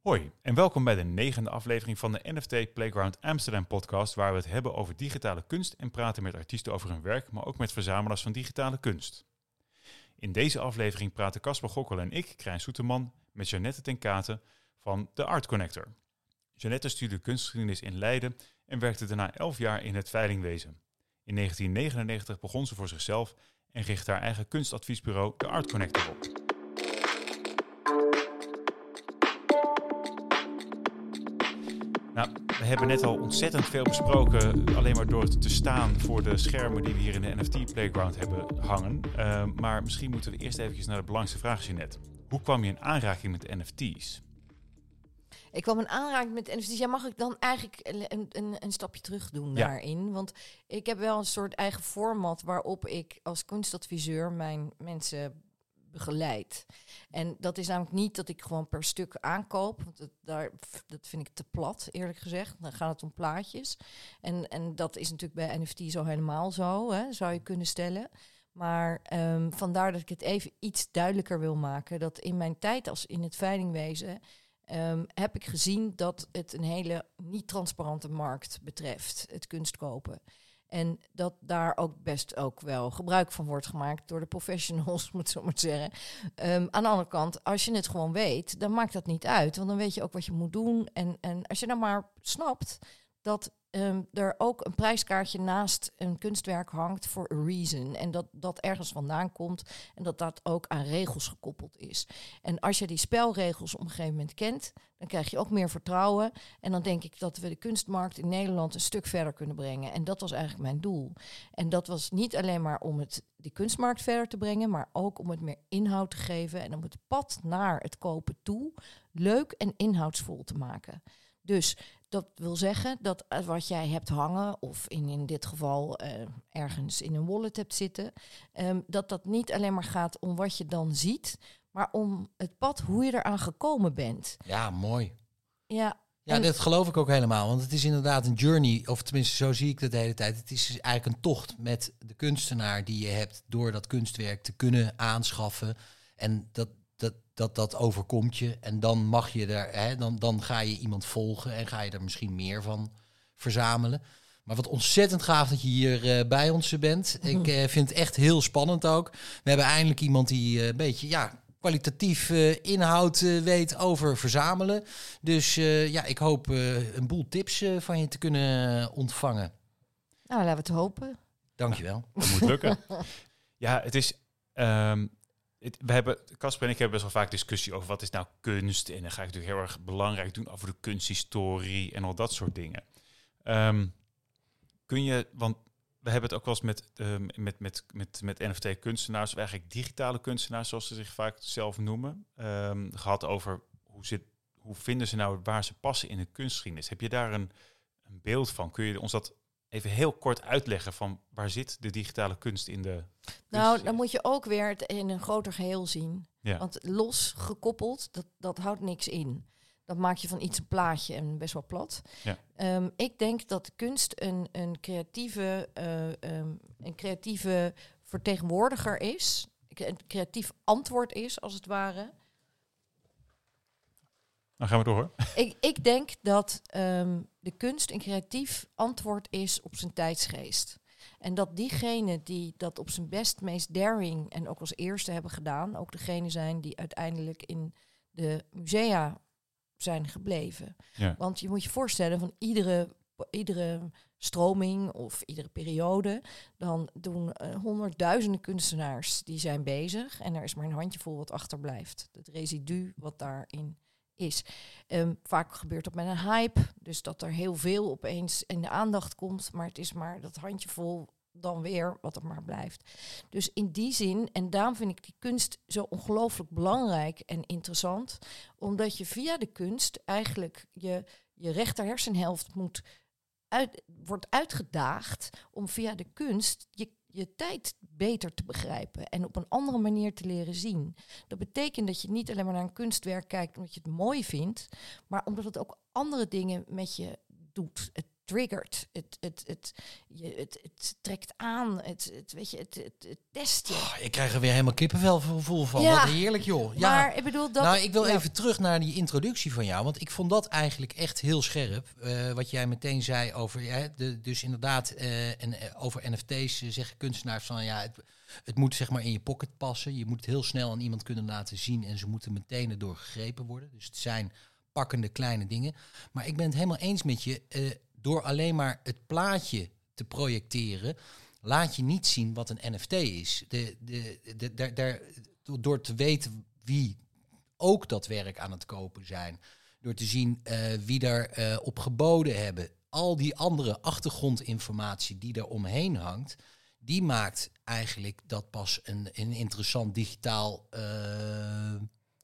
Hoi en welkom bij de negende aflevering van de NFT Playground Amsterdam podcast, waar we het hebben over digitale kunst en praten met artiesten over hun werk, maar ook met verzamelaars van digitale kunst. In deze aflevering praten Casper Gokkel en ik, Krijn Soeterman, met Jeannette ten Katen van The Art Connector. Jeannette studeerde kunstgeschiedenis in Leiden en werkte daarna elf jaar in het veilingwezen. In 1999 begon ze voor zichzelf en richtte haar eigen kunstadviesbureau The Art Connector op. Nou, we hebben net al ontzettend veel besproken, alleen maar door te staan voor de schermen die we hier in de NFT Playground hebben hangen. Uh, maar misschien moeten we eerst even naar de belangrijkste vraag, net. Hoe kwam je in aanraking met NFT's? Ik kwam in aanraking met NFT's. Ja, mag ik dan eigenlijk een, een, een stapje terug doen daarin? Want ik heb wel een soort eigen format waarop ik als kunstadviseur mijn mensen begeleid. En dat is namelijk niet dat ik gewoon per stuk aankoop. Want het, daar, dat vind ik te plat, eerlijk gezegd. Dan gaat het om plaatjes. En, en dat is natuurlijk bij NFT zo helemaal zo, hè, zou je kunnen stellen. Maar um, vandaar dat ik het even iets duidelijker wil maken. Dat in mijn tijd als in het veilingwezen um, heb ik gezien dat het een hele niet transparante markt betreft, het kunstkopen. En dat daar ook best ook wel gebruik van wordt gemaakt door de professionals, moet ik zo maar zeggen. Um, aan de andere kant, als je het gewoon weet, dan maakt dat niet uit. Want dan weet je ook wat je moet doen. En, en als je dan maar snapt dat um, er ook een prijskaartje naast een kunstwerk hangt voor a reason. En dat dat ergens vandaan komt en dat dat ook aan regels gekoppeld is. En als je die spelregels op een gegeven moment kent, dan krijg je ook meer vertrouwen. En dan denk ik dat we de kunstmarkt in Nederland een stuk verder kunnen brengen. En dat was eigenlijk mijn doel. En dat was niet alleen maar om het, die kunstmarkt verder te brengen, maar ook om het meer inhoud te geven en om het pad naar het kopen toe leuk en inhoudsvol te maken. Dus dat wil zeggen dat eh, wat jij hebt hangen, of in, in dit geval uh, ergens in een wallet hebt zitten, um, dat dat niet alleen maar gaat om wat je dan ziet, maar om het pad, hoe je eraan gekomen bent. Ja, mooi. Ja, ja, dat geloof ik ook helemaal. Want het is inderdaad een journey, of tenminste zo zie ik dat de hele tijd. Het is dus eigenlijk een tocht met de kunstenaar die je hebt door dat kunstwerk te kunnen aanschaffen. En dat, dat, dat, dat overkomt je. En dan mag je er, hè, dan, dan ga je iemand volgen en ga je er misschien meer van verzamelen. Maar wat ontzettend gaaf dat je hier uh, bij ons bent. Ik uh, vind het echt heel spannend ook. We hebben eindelijk iemand die uh, een beetje ja, kwalitatief inhoud weet over verzamelen. Dus ja, ik hoop een boel tips van je te kunnen ontvangen. Nou, laten we het hopen. Dankjewel. Dat moet lukken. ja, het is... Um, we hebben, Casper en ik hebben best wel vaak discussie over wat is nou kunst. En dan ga ik natuurlijk heel erg belangrijk doen over de kunsthistorie en al dat soort dingen. Um, kun je, want we hebben het ook wel eens met, um, met, met, met, met NFT-kunstenaars, of eigenlijk digitale kunstenaars, zoals ze zich vaak zelf noemen, um, gehad over hoe, zit, hoe vinden ze nou waar ze passen in de kunstgeschiedenis. Heb je daar een, een beeld van? Kun je ons dat even heel kort uitleggen van waar zit de digitale kunst in de. Nou, dan moet je ook weer het in een groter geheel zien. Ja. Want los gekoppeld, dat, dat houdt niks in. Dat maak je van iets een plaatje en best wel plat. Ja. Um, ik denk dat kunst een, een, creatieve, uh, um, een creatieve vertegenwoordiger is. Een creatief antwoord is, als het ware. Dan gaan we door. Ik, ik denk dat um, de kunst een creatief antwoord is op zijn tijdsgeest. En dat diegenen die dat op zijn best, meest daring en ook als eerste hebben gedaan, ook degene zijn die uiteindelijk in de musea zijn gebleven. Ja. Want je moet je voorstellen van iedere, iedere stroming of iedere periode, dan doen uh, honderdduizenden kunstenaars die zijn bezig en er is maar een handjevol wat achterblijft. Het residu wat daarin is. Um, vaak gebeurt dat met een hype, dus dat er heel veel opeens in de aandacht komt, maar het is maar dat handjevol dan weer wat er maar blijft. Dus in die zin, en daarom vind ik die kunst zo ongelooflijk belangrijk en interessant, omdat je via de kunst eigenlijk je, je rechter hersenhelft moet uit, wordt uitgedaagd om via de kunst je je tijd beter te begrijpen en op een andere manier te leren zien. Dat betekent dat je niet alleen maar naar een kunstwerk kijkt omdat je het mooi vindt, maar omdat het ook andere dingen met je doet. Triggert. Het, het, het, je, het, het trekt aan. Het, het, weet je, het, het, het test je. Oh, ik krijg er weer helemaal kippenvel gevoel van. Ja. Wat heerlijk, joh. Ja. Maar ik bedoel dat. nou, ik wil ja. even terug naar die introductie van jou. Want ik vond dat eigenlijk echt heel scherp. eh, wat jij meteen zei over. Ja, de, dus inderdaad, eh, en, eh, over NFT's zeggen kunstenaars van ja. Het, het moet zeg maar in je pocket passen. Je moet het heel snel aan iemand kunnen laten zien. En ze moeten meteen erdoor gegrepen worden. Dus het zijn pakkende kleine dingen. Maar ik ben het helemaal eens met je. Door alleen maar het plaatje te projecteren. Laat je niet zien wat een NFT is. De, de, daar- daar, door te weten wie ook dat werk aan het kopen zijn. Door te zien eh, wie daar eh, op geboden hebben. Al die andere achtergrondinformatie die er omheen hangt. Die maakt eigenlijk dat pas een, een interessant digitaal eh,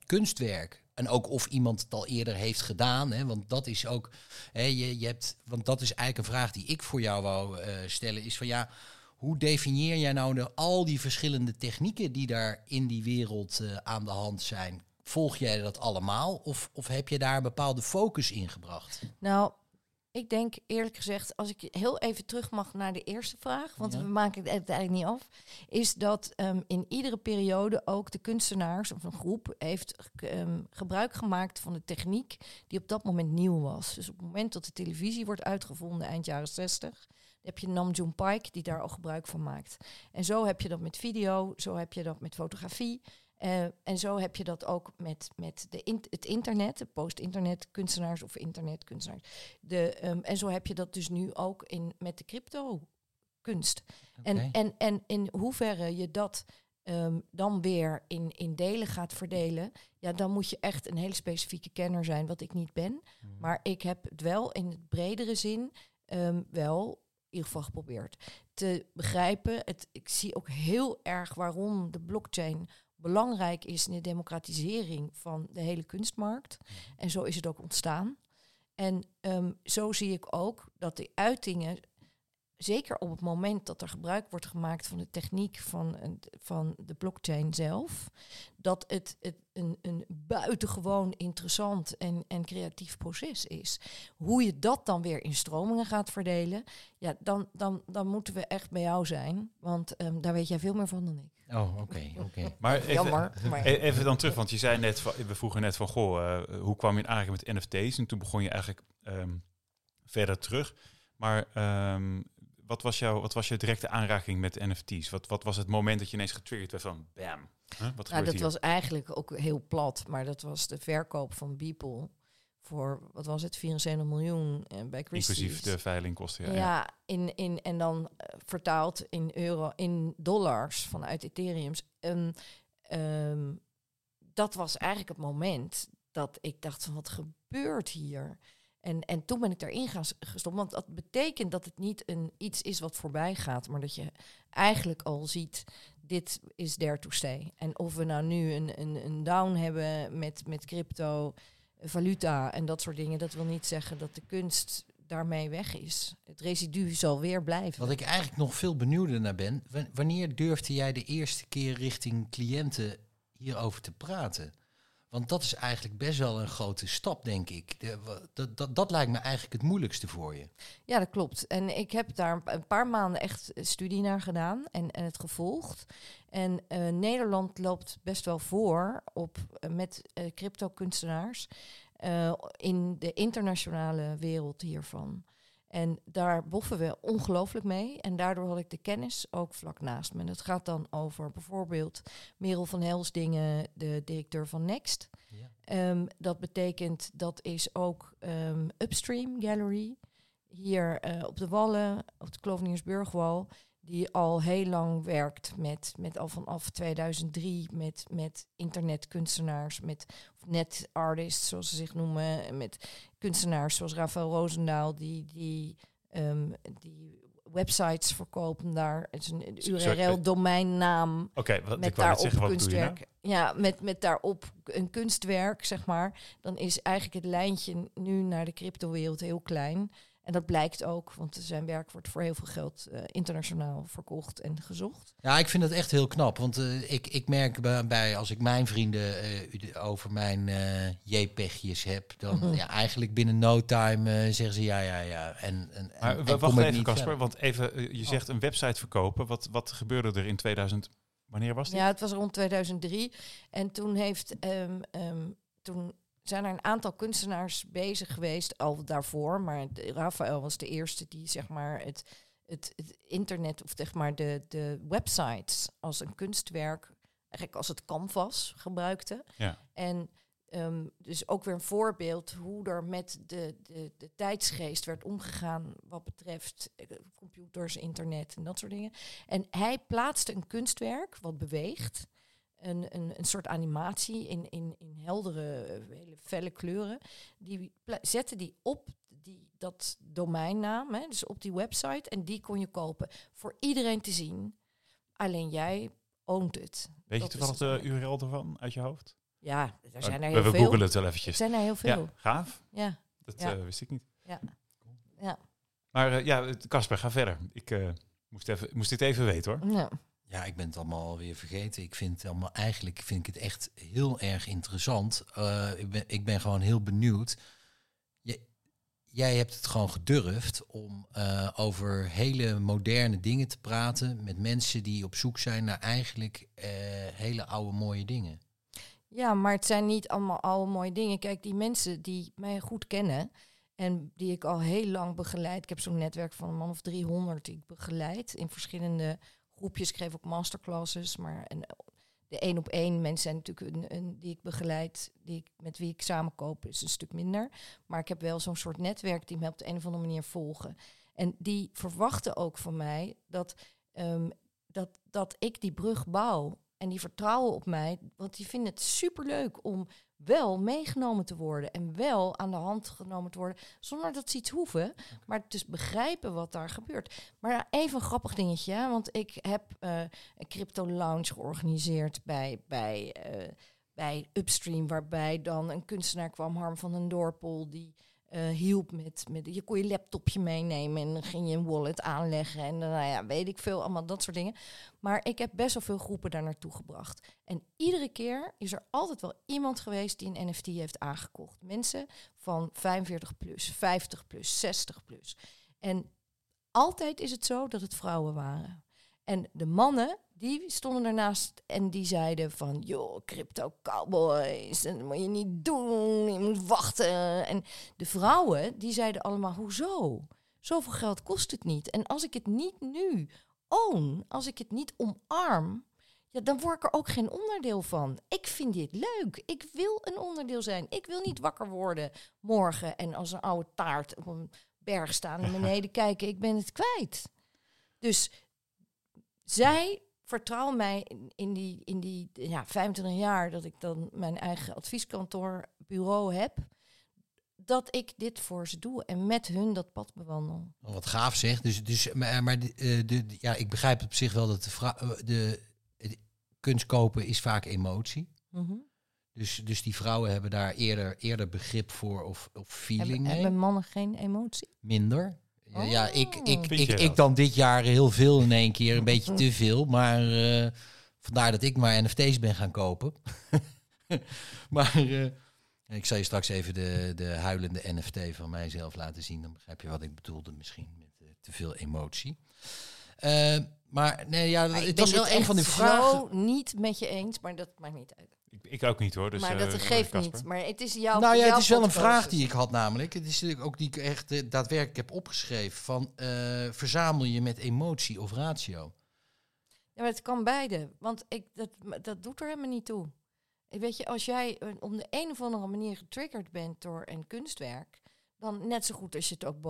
kunstwerk. En ook of iemand het al eerder heeft gedaan. Hè, want dat is ook. Hè, je, je hebt, want dat is eigenlijk een vraag die ik voor jou wou eh, stellen. Is van ja. Hoe definieer jij nou de, al die verschillende technieken die daar in die wereld eh, aan de hand zijn? Volg jij dat allemaal of, of heb je daar een bepaalde focus in gebracht? Nou, ik denk eerlijk gezegd, als ik heel even terug mag naar de eerste vraag, want Ja. we maken het eigenlijk niet af, is dat ehm, in iedere periode ook de kunstenaars of een groep heeft ehm, gebruik gemaakt van de techniek die op dat moment nieuw was. Dus op het moment dat de televisie wordt uitgevonden, eind jaren 60, heb je Nam June Paik die daar al gebruik van maakt. En zo heb je dat met video, zo heb je dat met fotografie. Eh, en zo heb je dat ook met, met de in- het internet, de post-internet kunstenaars of internetkunstenaars. De, ehm, en zo heb je dat dus nu ook in, met de crypto kunst. En, en, en in hoeverre je dat ehm, dan weer in, in delen gaat verdelen, ja, dan moet je echt een hele specifieke kenner zijn, wat ik niet ben. Mhm. Maar ik heb het wel in het bredere zin ehm, wel in ieder geval geprobeerd te begrijpen. Het, ik zie ook heel erg waarom de blockchain belangrijk is in de democratisering van de hele kunstmarkt. En zo is het ook ontstaan. En ehm, zo zie ik ook dat de uitingen, zeker op het moment dat er gebruik wordt gemaakt van de techniek van, van de blockchain zelf, dat het, het een, een buitengewoon interessant en, en creatief proces is. Hoe je dat dan weer in stromingen gaat verdelen, ja, dan, dan, dan moeten we echt bij jou zijn. Want ehm, daar weet jij veel meer van dan ik. Oh, oké, oké. Maar even, Jammer. Maar e- even dan terug, want je zei net, van, we vroegen net van, goh, eh, hoe kwam je in aanraking met NFT's? En toen begon je eigenlijk ehm, verder terug. Maar ehm, wat, was jouw, wat was je directe aanraking met NFT's? Wat, wat was het moment dat je ineens getriggerd werd van, bam, huh, wat Nou, dat hier? was eigenlijk ook heel plat, maar dat was de verkoop van Beeple voor, wat was het, 74 miljoen eh, bij Christie's. Inclusief de veilingkosten. Ja, Ja, in, in, en dan eh, vertaald in euro, in dollars vanuit Ethereums. En, ehm, dat was eigenlijk het moment dat ik dacht van wat gebeurt hier? En, en toen ben ik daarin gestopt. Want dat betekent dat het niet een, iets is wat voorbij gaat, maar dat je eigenlijk al ziet, dit is there to stay. En of we nou nu een, een, een down hebben met, met crypto, valuta en dat soort dingen, dat wil niet zeggen dat de kunst daarmee weg is. Het residu zal weer blijven. Wat ik eigenlijk nog veel benieuwder naar ben, wa- wanneer durfde jij de eerste keer richting cliënten hierover te praten? Want dat is eigenlijk best wel een grote stap, denk ik. De, dat, dat, dat lijkt me eigenlijk het moeilijkste voor je. Ja, dat klopt. En ik heb daar een paar maanden echt studie naar gedaan en, het gevolgd. En eh, Nederland loopt best wel voor op, eh, met eh, crypto-kunstenaars in de internationale wereld hiervan. En daar boffen we ongelooflijk mee. En daardoor had ik de kennis ook vlak naast me. En dat gaat dan over bijvoorbeeld Merel van Helsdingen, de directeur van Next. Ja. Ehm, dat betekent, dat is ook ehm, Upstream Gallery. Hier eh, op de Wallen, op de Kloveniersburgwal. Die al heel lang werkt met, met al vanaf 2003 met, met internetkunstenaars, met net artists zoals ze zich noemen. Met kunstenaars zoals Rafael Roosendaal, die, die, ehm, die websites verkopen daar. Het is een Sorry, eh, URL-domeinnaam Oké, wat met daarop zeggen, wat je nou? kunstwerk. Ja, met, met daarop een kunstwerk, zeg maar. Dan is eigenlijk het lijntje nu naar de cryptowereld heel klein. En dat blijkt ook, want zijn werk wordt voor heel veel geld uh, internationaal verkocht en gezocht. Ja, ik vind dat echt heel knap. Want uh, ik, ik merk bij, bij, als ik mijn vrienden uh, over mijn JPEG'jes heb, dan mm -hmm. ja, eigenlijk binnen no time zeggen ze ja, ja, ja. En, en, maar, en wacht even, Casper, want even, je zegt een website verkopen. Wat, wat gebeurde er in 2000? Wanneer was die? Ja, het was rond 2003. En toen heeft um, um, toen zijn er een aantal kunstenaars bezig geweest, al daarvoor. Maar Rafael was de eerste die zeg maar het, het, het internet, of zeg maar de, de websites als een kunstwerk, eigenlijk als het canvas gebruikte. Ja. En um, dus ook weer een voorbeeld hoe er met de, de, de tijdsgeest werd omgegaan wat betreft uh, computers, internet en dat soort dingen. En hij plaatste een kunstwerk wat beweegt een, een, een soort animatie in, in, in heldere, eh, hele felle kleuren. Die zette die op die, dat domeinnaam, hè, dus op die website. En die kon je kopen voor iedereen te zien. Alleen jij oont het. Weet je toevallig de URL ervan uit je hoofd? Ja, er zijn er we heel we veel. googelen het wel eventjes. Er zijn er heel veel. Ja, gaaf. Ja, Dat Ja. eh, wist ik niet. ja. ja. Maar eh, ja, Casper, ga verder. Ik moest, even, moest dit even weten hoor. ja. Ja, ik ben het allemaal alweer vergeten. Ik vind het allemaal eigenlijk vind ik het echt heel erg interessant. Eh, ik, ben, ik ben gewoon heel benieuwd. Je, jij hebt het gewoon gedurfd om eh, over hele moderne dingen te praten met mensen die op zoek zijn naar eigenlijk eh, hele oude mooie dingen. Ja, maar het zijn niet allemaal oude mooie dingen. Kijk, die mensen die mij goed kennen en die ik al heel lang begeleid. Ik heb zo'n netwerk van een man of 300 die ik begeleid in verschillende groepjes. Ik geef ook masterclasses, maar en de één op één mensen zijn natuurlijk een, die ik begeleid, die ik, met wie ik samenkoop, is een stuk minder. Maar ik heb wel zo'n soort netwerk die me op de een of andere manier volgen. En die verwachten ook van mij dat, ehm, dat, dat ik die brug bouw. En die vertrouwen op mij, want die vinden het superleuk om wel meegenomen te worden en wel aan de hand genomen te worden, zonder dat ze iets hoeven, maar dus begrijpen wat daar gebeurt. Maar even een grappig dingetje, want ik heb eh, een crypto lounge georganiseerd bij, bij, eh, bij Upstream, waarbij dan een kunstenaar kwam, Harm van den Dorpel, die eh, hielp met, met, je kon je laptopje meenemen en dan ging je een wallet aanleggen en dan, nou ja, weet ik veel, allemaal dat soort dingen. Maar ik heb best wel veel groepen daar naartoe gebracht. En iedere keer is er altijd wel iemand geweest die een NFT heeft aangekocht. Mensen van 45 plus, 50 plus, 60 plus. En altijd is het zo dat het vrouwen waren. En de mannen, die stonden ernaast en die zeiden van... joh, crypto cowboys, dat moet je niet doen, je moet wachten. En de vrouwen, die zeiden allemaal, hoezo? Zoveel geld kost het niet. En als ik het niet nu own, als ik het niet omarm... Ja, dan word ik er ook geen onderdeel van. Ik vind dit leuk. Ik wil een onderdeel zijn. Ik wil niet wakker worden morgen en als een oude taart op een berg staan en beneden kijken. Ik ben het kwijt. Dus zij vertrouwen mij in, in die, in die ja, 25 jaar dat ik dan mijn eigen advieskantoor, bureau heb, dat ik dit voor ze doe en met hun dat pad bewandel. Oh, Wat gaaf zeg. Dus, dus, maar maar de, eh, de, ja, ik begrijp op zich wel dat de, eh, de, de kunst kopen is vaak emotie. Mhm. Dus, dus die vrouwen hebben daar eerder, eerder begrip voor of, of feeling Hebben, mee. hebben mannen geen emotie? Minder. Ja, Ja, ik, Oh. ik, ik, ik dan dit jaar heel veel in één keer, een beetje te veel. Maar eh, vandaar dat ik maar NFT's ben gaan kopen. maar eh, ik zal je straks even de, de huilende NFT van mijzelf laten zien. Dan begrijp je wat ik bedoelde misschien met eh, te veel emotie. Eh, maar nee, ja, Maar ik het ben was wel een van die vragen. zo niet met je eens, maar dat maakt niet uit. Ik, ik ook niet hoor. Dus, maar eh, dat geeft Casper. niet. Maar het is jouw nou ja, jouw het is wel een vraag die ik had namelijk. Het is natuurlijk ook die ik echt eh, daadwerkelijk heb opgeschreven. Van eh, verzamel je met emotie of ratio? Ja, maar het kan beide. Want ik, dat, dat doet er helemaal niet toe. Weet je, als jij eh, om de een of andere manier getriggerd bent door een kunstwerk, dan net zo goed als je het ook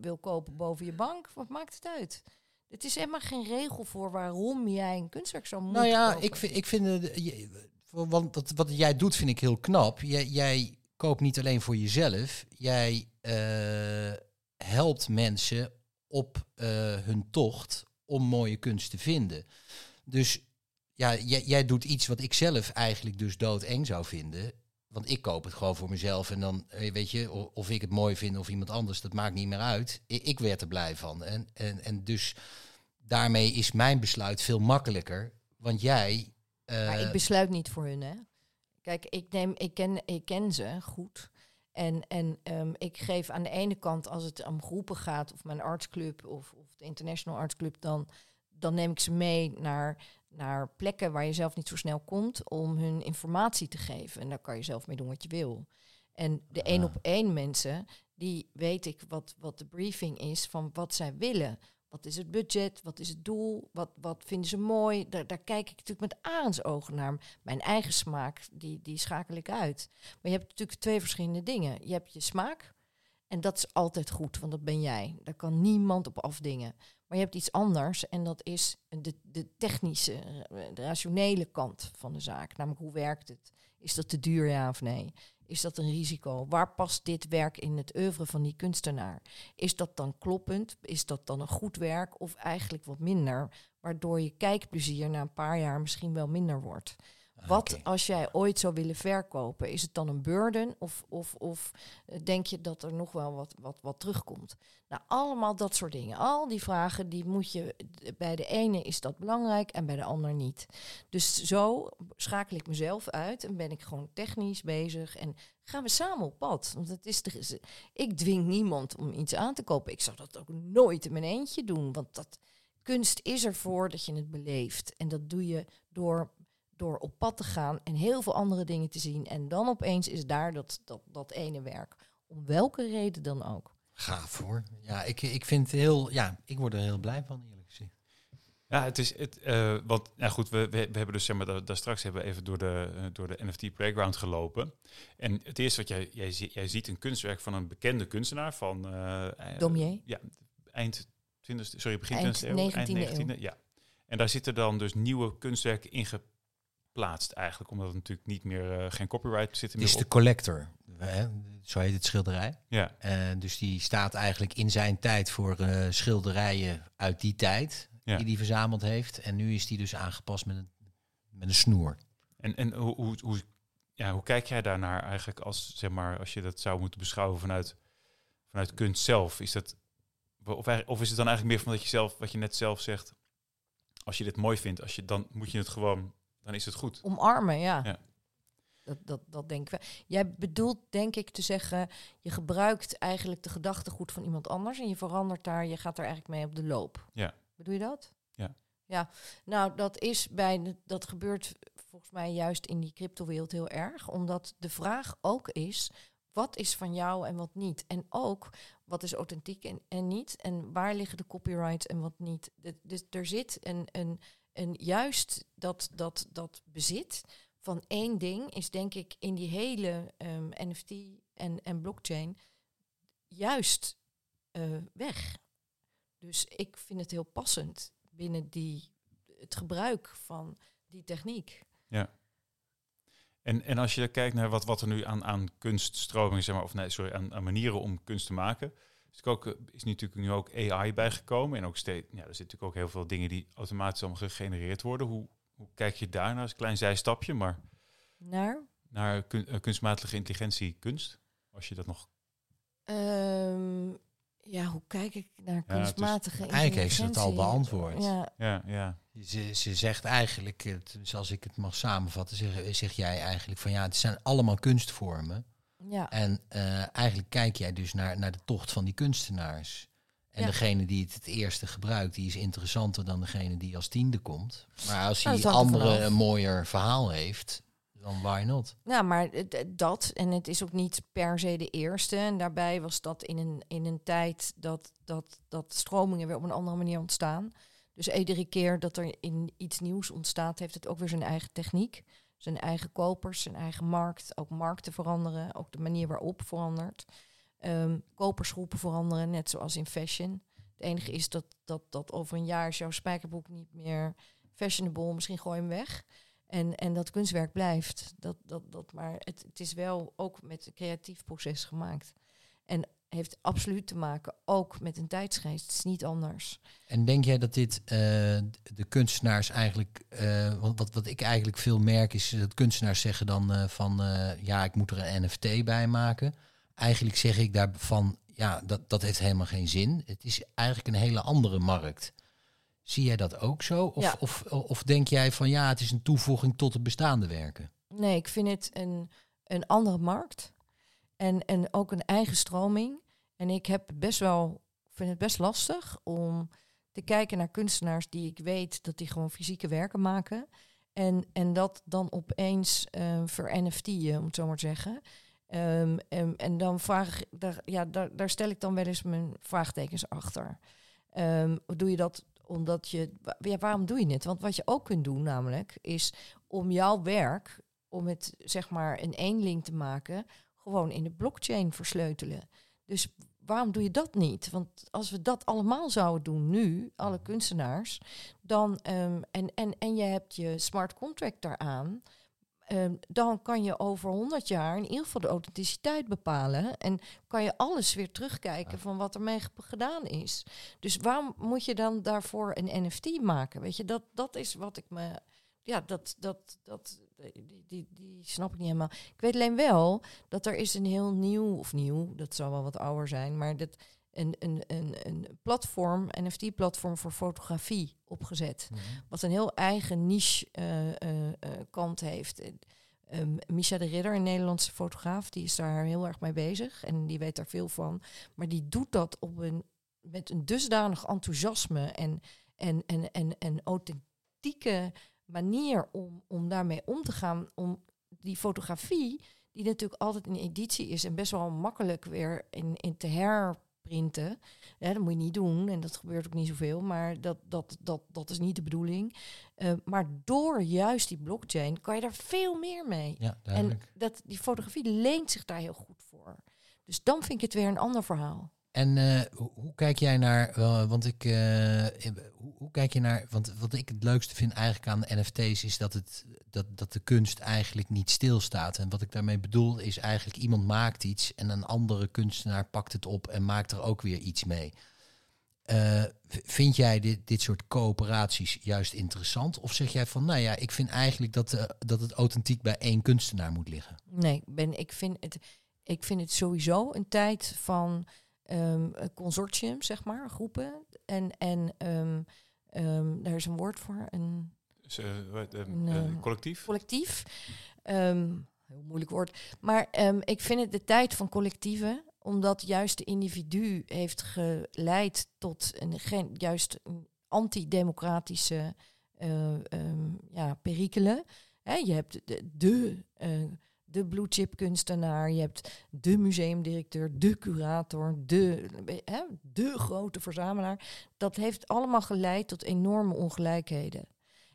wil kopen boven je bank, wat maakt het uit? Het is helemaal geen regel voor waarom jij een kunstwerk zou moeten Nou ja, kopen. ik vind, ik vind het, je- want wat, jij doet vind ik heel knap. Jij, jij koopt niet alleen voor jezelf, jij eh, helpt mensen op eh, hun tocht om mooie kunst te vinden. Dus ja, jij, jij doet iets wat ik zelf eigenlijk dus doodeng zou vinden. want ik koop het gewoon voor mezelf. En dan, eh, weet je, of ik het mooi vind of iemand anders, dat maakt niet meer uit. Ik, ik werd er blij van. En, en, en dus daarmee is mijn besluit veel makkelijker. Want jij. Eh, Maar ik besluit niet voor hun, hè. Kijk, ik, neem, ik, ken, ik ken ze goed. En, en ehm, ik geef aan de ene kant, als het om groepen gaat, of mijn artsclub of, of de International Arts Club, dan, dan neem ik ze mee naar, naar plekken waar je zelf niet zo snel komt om hun informatie te geven. En daar kan je zelf mee doen wat je wil. En de één Ah. op één mensen, die weet ik wat, wat de briefing is van wat zij willen. Wat is het budget? Wat is het doel? Wat, wat vinden ze mooi? Daar, daar kijk ik natuurlijk met arendsogen naar. Mijn eigen smaak, die, die schakel ik uit. Maar je hebt natuurlijk twee verschillende dingen. Je hebt je smaak. En dat is altijd goed, want dat ben jij. Daar kan niemand op afdingen. Maar je hebt iets anders en dat is de, de technische, eh, de rationele kant van de zaak. Namelijk, hoe werkt het? Is dat te duur, ja of nee? Is dat een risico? Waar past dit werk in het oeuvre van die kunstenaar? Is dat dan kloppend? Is dat dan een goed werk of eigenlijk wat minder? Waardoor je kijkplezier na een paar jaar misschien wel minder wordt. Ah, Wat als jij ooit zou willen verkopen? Is het dan een burden of, of, of eh, denk je dat er nog wel wat, wat, wat terugkomt? Nou, allemaal dat soort dingen. Al die vragen, die moet je... Bij de ene is dat belangrijk en bij de ander niet. Dus zo schakel ik mezelf uit en ben ik gewoon technisch bezig. En gaan we samen op pad. Want het is de, ik dwing niemand om iets aan te kopen. Ik zou dat ook nooit in mijn eentje doen. Want dat, kunst is ervoor dat je het beleeft. En dat doe je door door op pad te gaan en heel veel andere dingen te zien. En dan opeens is daar dat, dat, dat ene werk. Om welke reden dan ook. Gaaf hoor. Ja, ik, ik vind het heel. Ja, ik word er heel blij van, eerlijk gezegd. Ja, het is het. eh want nou goed, we, we, we hebben dus zeg maar daar, daar straks hebben we even door de, eh, door de NFT Playground gelopen. En het eerste wat jij, jij, jij ziet een kunstwerk van een bekende kunstenaar van eh, eh, Domier. Ja, eind 20 sorry, begin Eind 20e eeuw. 19e eeuw. Ja. En daar zitten dan dus nieuwe kunstwerken in geplaatst eigenlijk, omdat het natuurlijk niet meer eh, geen copyright zit Het is de collector. Hè? Zo heet het schilderij. Ja, Eh, dus die staat eigenlijk in zijn tijd voor eh, schilderijen uit die tijd. Ja. Die hij verzameld heeft. En nu is die dus aangepast met een, met een snoer. En, en hoe, hoe, hoe, ja, hoe kijk jij daarnaar eigenlijk als, zeg maar, als je dat zou moeten beschouwen vanuit, vanuit kunst zelf? Is dat, of, of is het dan eigenlijk meer van dat je zelf, wat je net zelf zegt, als je dit mooi vindt, als je, dan moet je het gewoon, dan is het goed. Omarmen, ja. Ja. Dat, dat, dat denk ik wel. Jij bedoelt, denk ik, te zeggen... je gebruikt eigenlijk de gedachtegoed van iemand anders... en je verandert daar, je gaat er eigenlijk mee op de loop. Ja. Bedoel je dat? Ja. Ja, nou, dat is bij... de- dat gebeurt volgens mij juist in die cryptowereld heel erg. Omdat de vraag ook is... wat is van jou en wat niet? En ook, wat is authentiek en, en niet? En waar liggen de copyrights en wat niet? De- Dus er zit een... een en juist dat, dat, dat bezit van één ding is denk ik in die hele ehm, NFT en, en blockchain juist eh, weg. Dus ik vind het heel passend binnen die, het gebruik van die techniek. En, en als je kijkt naar wat, wat er nu aan, aan kunststromingen, zeg maar, of nee, sorry, aan, aan manieren om kunst te maken, is, ook, eh, is natuurlijk nu ook AI bijgekomen. En ook steeds, ja, er zitten natuurlijk ook heel veel dingen die automatisch allemaal gegenereerd worden. Hoe, hoe kijk je daar naar? als klein zijstapje, maar Naar? naar kun- eh, kunstmatige intelligentie, kunst? Als je dat nog. Ehm, ja, hoe kijk ik naar is- kunstmatige Eigenlijk heeft ze het al beantwoord. Ja, Ja, ja. Ze, ze zegt eigenlijk, zoals ik het mag samenvatten, zeg, zeg jij eigenlijk van ja, het zijn allemaal kunstvormen. Ja. En eh, eigenlijk kijk jij dus naar, naar de tocht van die kunstenaars. En Ja. degene die het het eerste gebruikt, die is interessanter dan degene die als tiende komt. Maar als Nou, die hangt er andere een mooier verhaal heeft, dan why not? Ja, maar dat, en het is ook niet per se de eerste. En daarbij was dat in een, in een tijd dat, dat, dat stromingen weer op een andere manier ontstaan. Dus iedere keer dat er in iets nieuws ontstaat, heeft het ook weer zijn eigen techniek. Zijn eigen kopers, zijn eigen markt. Ook markten veranderen, ook de manier waarop verandert. Ehm, kopersgroepen veranderen, net zoals in fashion. Het enige is dat, dat, dat over een jaar is jouw spijkerbroek niet meer fashionable. Misschien gooi je hem weg. En, en dat kunstwerk blijft. Dat, dat, dat, maar het, het is wel ook met een creatief proces gemaakt. En heeft absoluut te maken ook met een tijdsgeest. Het is niet anders. En denk jij dat dit uh, de kunstenaars eigenlijk, uh, want wat, wat ik eigenlijk veel merk is dat kunstenaars zeggen dan uh, van ja, ik moet er een NFT bij maken. Eigenlijk zeg ik daarvan, ja, dat, dat heeft helemaal geen zin. Het is eigenlijk een hele andere markt. Zie jij dat ook zo? Of, Ja. of, of denk jij van ja, het is een toevoeging tot de bestaande werken? Nee, ik vind het een, een andere markt. En, en ook een eigen stroming. En ik heb best wel, vind het best lastig om te kijken naar kunstenaars die ik weet dat die gewoon fysieke werken maken. En, en dat dan opeens eh ver NFT'en, om het zo maar te zeggen. Ehm, en, en dan vraag ik, daar, ja, daar, daar stel ik dan wel eens mijn vraagtekens achter. Ehm, doe je dat omdat je, ja, waarom doe je het? Want wat je ook kunt doen, namelijk, is om jouw werk, om het zeg maar een eenling te maken, gewoon in de blockchain versleutelen. Dus waarom doe je dat niet? Want als we dat allemaal zouden doen nu, alle kunstenaars, dan ehm, en, en, en je hebt je smart contract daaraan. ehm, dan kan je over 100 jaar in ieder geval de authenticiteit bepalen. En kan je alles weer terugkijken van wat ermee ge- gedaan is. Dus waarom moet je dan daarvoor een NFT maken? Weet je, dat, dat is wat ik me. Ja, dat, dat, dat, die, die, die snap ik niet helemaal. Ik weet alleen wel dat er is een heel nieuw, of nieuw, dat zal wel wat ouder zijn, maar dat een, een, een, een platform, NFT-platform voor fotografie opgezet. Wat een heel eigen niche eh, eh, eh, kant heeft. Ehm, Misha de Ridder, een Nederlandse fotograaf, die is daar heel erg mee bezig en die weet daar veel van. Maar die doet dat op een, met een dusdanig enthousiasme en, en, en, en, en authentieke manier om, om daarmee om te gaan. Om die fotografie, die natuurlijk altijd in editie is en best wel makkelijk weer in, in te herprinten. Ja, dat moet je niet doen en dat gebeurt ook niet zoveel, maar dat, dat, dat, dat is niet de bedoeling. Eh, maar door juist die blockchain kan je daar veel meer mee. Ja, En dat, die fotografie leent zich daar heel goed voor. Dus dan vind ik het weer een ander verhaal. En eh, hoe, kijk jij naar, eh, want ik, eh, hoe, kijk je naar, want wat ik het leukste vind eigenlijk aan NFT's is dat, het, dat, dat de kunst eigenlijk niet stilstaat. En wat ik daarmee bedoel is eigenlijk iemand maakt iets en een andere kunstenaar pakt het op en maakt er ook weer iets mee. Eh, vind jij dit, dit soort coöperaties juist interessant? Of zeg jij van, nou ja, ik vind eigenlijk dat, dat het authentiek bij één kunstenaar moet liggen? Nee, ben, ik, vind het, ik vind het sowieso een tijd van een consortium, zeg maar, groepen. En, en ehm, ehm, daar is een woord voor, een Dus, eh, wat, eh, Een, eh, collectief? collectief. Heel moeilijk woord. Maar ik vind het de tijd van collectieven, omdat juist de individu heeft geleid tot een, geen, juist antidemocratische ehm, ja, perikelen. Je hebt de, de, de blue chip kunstenaar, je hebt de museumdirecteur, de curator, de, hè, de grote verzamelaar. Dat heeft allemaal geleid tot enorme ongelijkheden.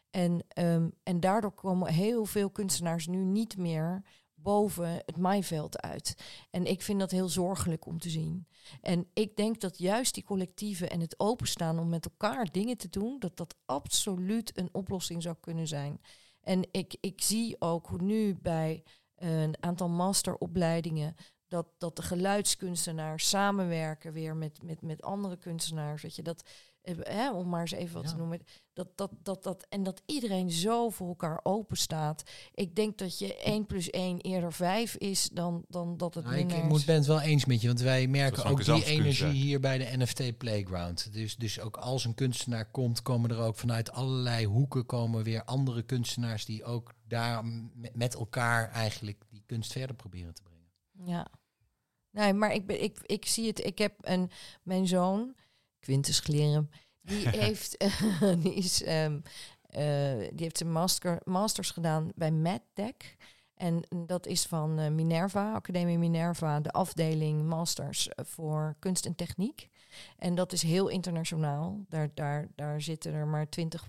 En, ehm, en daardoor komen heel veel kunstenaars nu niet meer boven het maaiveld uit. En ik vind dat heel zorgelijk om te zien. En ik denk dat juist die collectieven en het openstaan om met elkaar dingen te doen, dat dat absoluut een oplossing zou kunnen zijn. En ik, ik zie ook hoe nu bij een aantal masteropleidingen dat, dat de geluidskunstenaars samenwerken weer met, met, met andere kunstenaars. Weet je, dat, hè, om maar eens even wat Ja. te noemen. Dat, dat, dat, dat, en dat iedereen zo voor elkaar open staat. Ik denk dat je 1 plus 1 eerder 5 is dan, dan dat het Nou, ik, minder ik moet ben het wel eens met je, want wij merken Zoals ook die energie hier bij de NFT Playground. Dus, dus ook als een kunstenaar komt, komen er ook vanuit allerlei hoeken komen weer andere kunstenaars die ook daar met elkaar eigenlijk die kunst verder proberen te brengen. Ja. Nee, maar ik, ben, ik, ik zie het. Ik heb een, mijn zoon, Quintus Glerum, die heeft, die is, ehm, eh, die heeft zijn master, masters gedaan bij MedTech. En dat is van eh, Minerva, Academie Minerva, de afdeling masters eh, voor kunst en techniek. En dat is heel internationaal. Daar, daar, daar zitten er maar twintig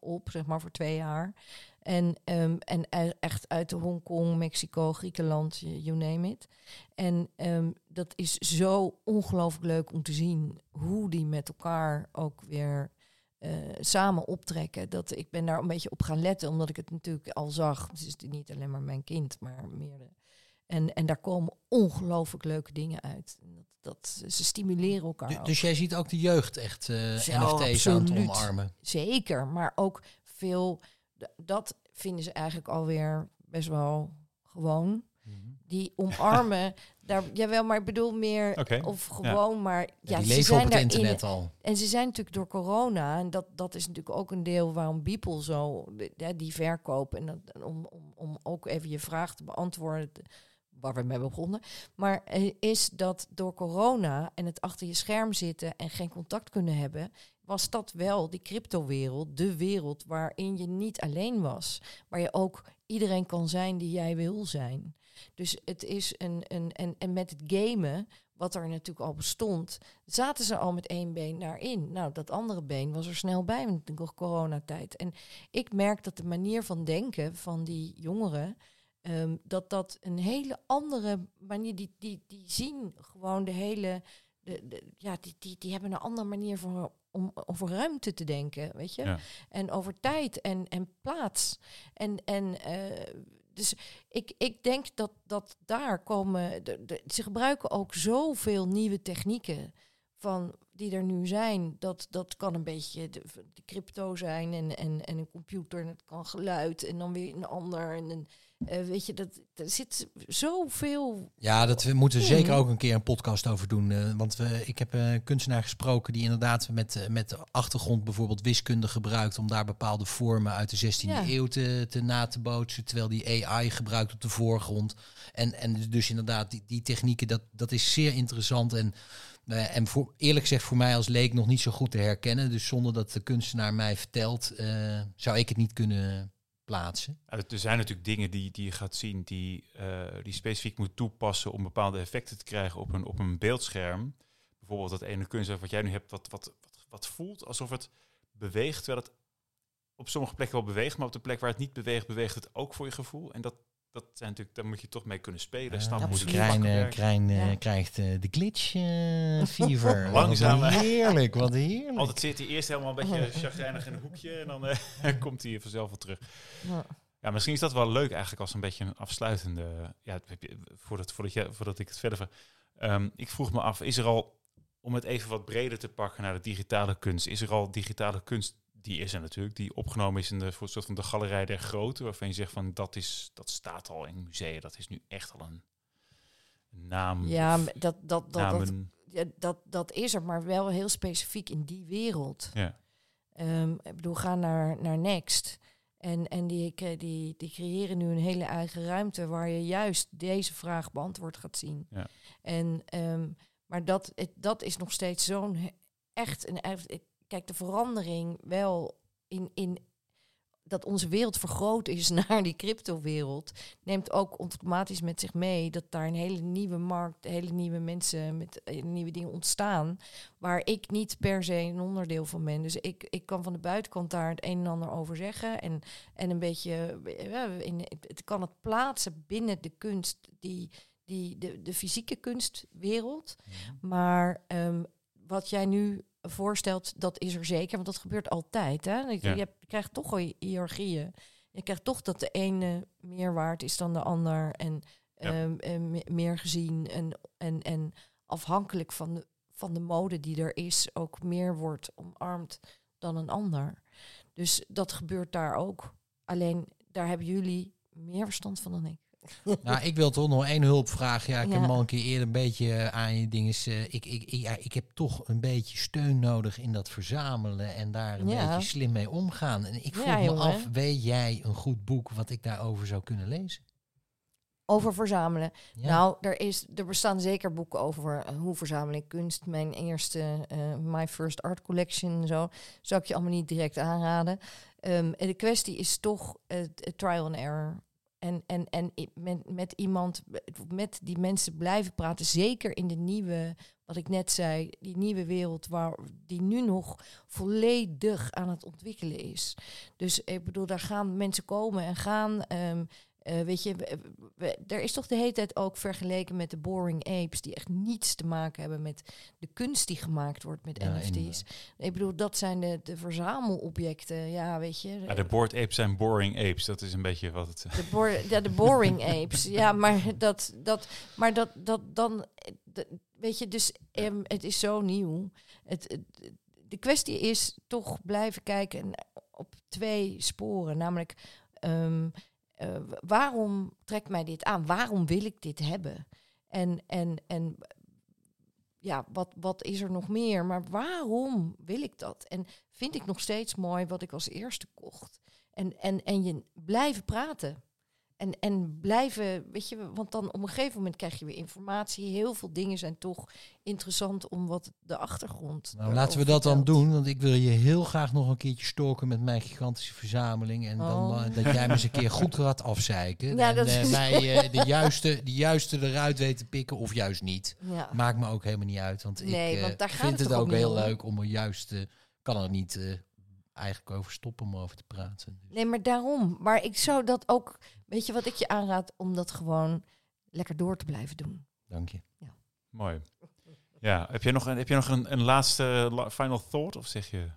op, zeg maar, voor twee jaar. En, ehm, en e- echt uit Hongkong, Mexico, Griekenland, you name it. En ehm, dat is zo ongelooflijk leuk om te zien hoe die met elkaar ook weer eh, samen optrekken. Dat ik ben daar een beetje op gaan letten, omdat ik het natuurlijk al zag. Het is niet alleen maar mijn kind, maar meerdere. En, en daar komen ongelooflijk leuke dingen uit. Dat, dat, ze stimuleren elkaar. Du- ook. dus jij ziet ook de jeugd echt eh Zo, NFT's aan het absoluut. omarmen. Zeker, maar ook veel, dat vinden ze eigenlijk alweer best wel gewoon. Die omarmen, daar, jawel, maar ik bedoel meer, of gewoon, maar Ja, ja, die ze zijn op het internet al. En ze zijn natuurlijk door corona, en dat, dat is natuurlijk ook een deel waarom Beeple zo, de- die verkoop, en dat, om, om, om ook even je vraag te beantwoorden, waar we mee begonnen, maar eh, is dat door corona en het achter je scherm zitten en geen contact kunnen hebben, was dat wel die cryptowereld, de wereld waarin je niet alleen was, waar je ook iedereen kan zijn die jij wil zijn. Dus het is een, een en, en met het gamen, wat er natuurlijk al bestond, zaten ze al met één been daarin. Nou, dat andere been was er snel bij in de coronatijd. En ik merk dat de manier van denken van die jongeren, ehm, dat dat een hele andere manier, die, die, die zien gewoon de hele, de, de, ja, die, die, die hebben een andere manier van, om over ruimte te denken, weet je? Ja. En over tijd en, en plaats. En, en eh, dus ik, ik denk dat, dat daar komen. De- ze gebruiken ook zoveel nieuwe technieken van die er nu zijn. Dat, dat kan een beetje de, de crypto zijn en, en, en een computer. En het kan geluid en dan weer een ander. En een, eh, weet je, dat, er zit zoveel. Ja, dat we moeten zeker ook een keer een podcast over doen. eh, want we, ik heb eh, een kunstenaar gesproken die inderdaad met, met de achtergrond bijvoorbeeld wiskunde gebruikt om daar bepaalde vormen uit de 16e Ja. eeuw te, te na te bootsen. Terwijl die AI gebruikt op de voorgrond. En, en dus inderdaad, die, die technieken, dat, dat is zeer interessant. En, eh, en voor, eerlijk gezegd voor mij als leek nog niet zo goed te herkennen. Dus zonder dat de kunstenaar mij vertelt, eh, zou ik het niet kunnen plaatsen. Ja, Er zijn natuurlijk dingen die, die je gaat zien die, eh, die specifiek moet toepassen om bepaalde effecten te krijgen op een, op een beeldscherm. Bijvoorbeeld dat ene kunstwerk wat jij nu hebt, wat, wat, wat, wat voelt alsof het beweegt, terwijl het op sommige plekken wel beweegt, maar op de plek waar het niet beweegt, beweegt het ook voor je gevoel. En dat, dat zijn natuurlijk, daar moet je toch mee kunnen spelen. Absoluut. die Krijn, eh. Krijn eh, Ja. krijgt eh, de glitch fever. Langzaam, Wat heerlijk, wat heerlijk. Altijd zit hij eerst helemaal een beetje chagrijnig in een hoekje en dan eh, komt hij vanzelf wel terug. Ja. Ja, misschien is dat wel leuk eigenlijk als een beetje een afsluitende. Ja, het heb je- voordat, voordat, je, voordat ik het verder. ver- Ehm, ik vroeg me af, is er al, om het even wat breder te pakken naar de digitale kunst, is er al digitale kunst, die is er natuurlijk, die opgenomen is in de voor soort van de galerij der grote, waarvan je zegt van dat, is, dat staat al in musea, dat is nu echt al een naam. Ja, dat, dat, dat, dat, namen. dat, dat is er, maar wel heel specifiek in die wereld. Ja. Ehm, ik bedoel, ga naar, naar Next. En, en die, cre- die, die creëren nu een hele eigen ruimte waar je juist deze vraag beantwoord gaat zien. Ja. En, ehm, maar dat, dat is nog steeds zo'n echt een. Kijk, de verandering wel in, in dat onze wereld vergroot is naar die cryptowereld, neemt ook automatisch met zich mee dat daar een hele nieuwe markt, hele nieuwe mensen met eh, nieuwe dingen ontstaan, waar ik niet per se een onderdeel van ben. Dus ik, ik kan van de buitenkant daar het een en ander over zeggen en, en een beetje, eh, ja, in, het kan het plaatsen binnen de kunst, die, die, de, de fysieke kunstwereld. Maar ehm, wat jij nu voorstelt, dat is er zeker, want dat gebeurt altijd. Hè? Je, Ja. je, krijgt toch al hiërarchieën. Je krijgt toch dat de ene meer waard is dan de ander en, Ja. ehm, en me- meer gezien en, en, en afhankelijk van de, van de mode die er is, ook meer wordt omarmd dan een ander. Dus dat gebeurt daar ook. Alleen daar hebben jullie meer verstand van dan ik. Nou, ik wil toch nog één hulp vragen. Ja, ik heb Ja. al een keer eerder een beetje eh, aan je dingen. ik, ik, ik, ja, ik heb toch een beetje steun nodig in dat verzamelen en daar een Ja. beetje slim mee omgaan. En ik vroeg Ja, me jongen. af, weet jij een goed boek wat ik daarover zou kunnen lezen? Over verzamelen. Nou, er, is, er bestaan zeker boeken over eh, hoe verzamel ik kunst. Mijn eerste, eh, My First Art Collection en zo. Zou ik je allemaal niet direct aanraden. Ehm, en de kwestie is toch eh, t- trial and error. En, en, en met, met iemand, met die mensen blijven praten. Zeker in de nieuwe, wat ik net zei, die nieuwe wereld waar die nu nog volledig aan het ontwikkelen is. Dus ik bedoel, daar gaan mensen komen en gaan. ehm, eh, weet je, we- we- er is toch de hele tijd ook vergeleken met de boring apes, die echt niets te maken hebben met de kunst die gemaakt wordt met Ja, NFT's. inderdaad. Ik bedoel, dat zijn de, de verzamelobjecten. Ja, weet je. Ja, de board apes zijn boring apes. Dat is een beetje wat het... De, ja, de boring apes. Ja, maar dat, dat, maar dat, dat dan, eh, weet je, dus ehm, het is zo nieuw. Het, het- de kwestie is toch blijven kijken op twee sporen, namelijk ehm, eh, waarom trekt mij dit aan? Waarom wil ik dit hebben? En, en, en ja, wat, wat is er nog meer? Maar waarom wil ik dat? En vind ik nog steeds mooi wat ik als eerste kocht. En, en, en je blijven praten. En, en blijven, weet je, want dan op een gegeven moment krijg je weer informatie. Heel veel dingen zijn toch interessant om wat de achtergrond. Nou, laten we dat dan doen, want ik wil je heel graag nog een keertje stalken met mijn gigantische verzameling. En dan Oh. eh, dat jij me eens een keer goed gaat afzeiken. Ja, en dat eh, is- mij eh, de, juiste, de juiste eruit weet te pikken of juist niet. Ja. Maakt me ook helemaal niet uit, want Nee, ik want daar gaat vind het ook heel om? leuk om er juist, eh, kan er niet eigenlijk over stoppen om over te praten. Dus Nee, maar daarom. Maar ik zou dat ook, weet je wat ik je aanraad, om dat gewoon lekker door te blijven doen. dank je. Mooi. Ja, heb je nog een, heb je nog een, een laatste la- final thought? Of zeg je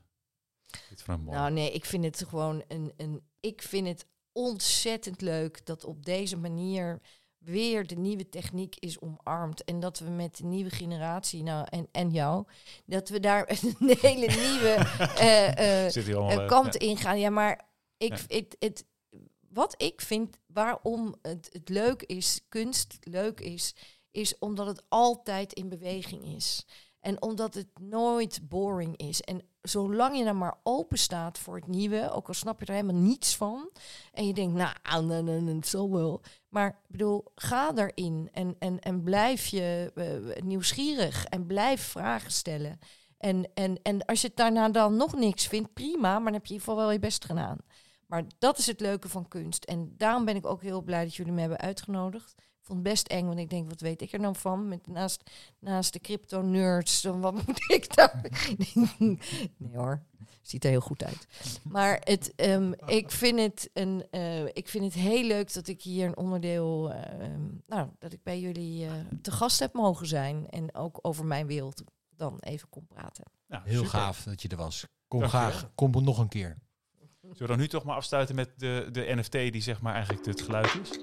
dit van een mooi? Nou nee, ik vind het gewoon een, een. Ik vind het ontzettend leuk dat op deze manier weer de nieuwe techniek is omarmd. En dat we met de nieuwe generatie, nou en, en jou, dat we daar een hele nieuwe eh, eh, eh, kant ja. in gaan. Ja, maar ik, het, het, wat ik vind, waarom het, het leuk is, kunst leuk is, is omdat het altijd in beweging is. En omdat het nooit boring is. En zolang je dan maar open staat voor het nieuwe, ook al snap je er helemaal niets van. En je denkt, nou, nee, nee, het zal wel. Maar ik bedoel, ga erin en, en, en blijf je eh, nieuwsgierig en blijf vragen stellen. En, en, en als je het daarna dan nog niks vindt, prima, maar dan heb je in ieder geval wel je best gedaan. Maar dat is het leuke van kunst. En daarom ben ik ook heel blij dat jullie me hebben uitgenodigd. Ik vond het best eng, want ik denk, wat weet ik er nou van? Met, naast, naast de crypto-nerds, dan wat moet ik daar? nee hoor, ziet er heel goed uit. Maar het, ehm, ik, vind het een, eh, ik vind het heel leuk dat ik hier een onderdeel, ehm, nou, dat ik bij jullie eh, te gast heb mogen zijn. En ook over mijn wereld dan even kon praten. Nou, Heel super. gaaf dat je er was. Kom Dank je graag, kom er nog een keer. Zullen we dan nu toch maar afsluiten met de, de NFT die zeg maar eigenlijk het geluid is?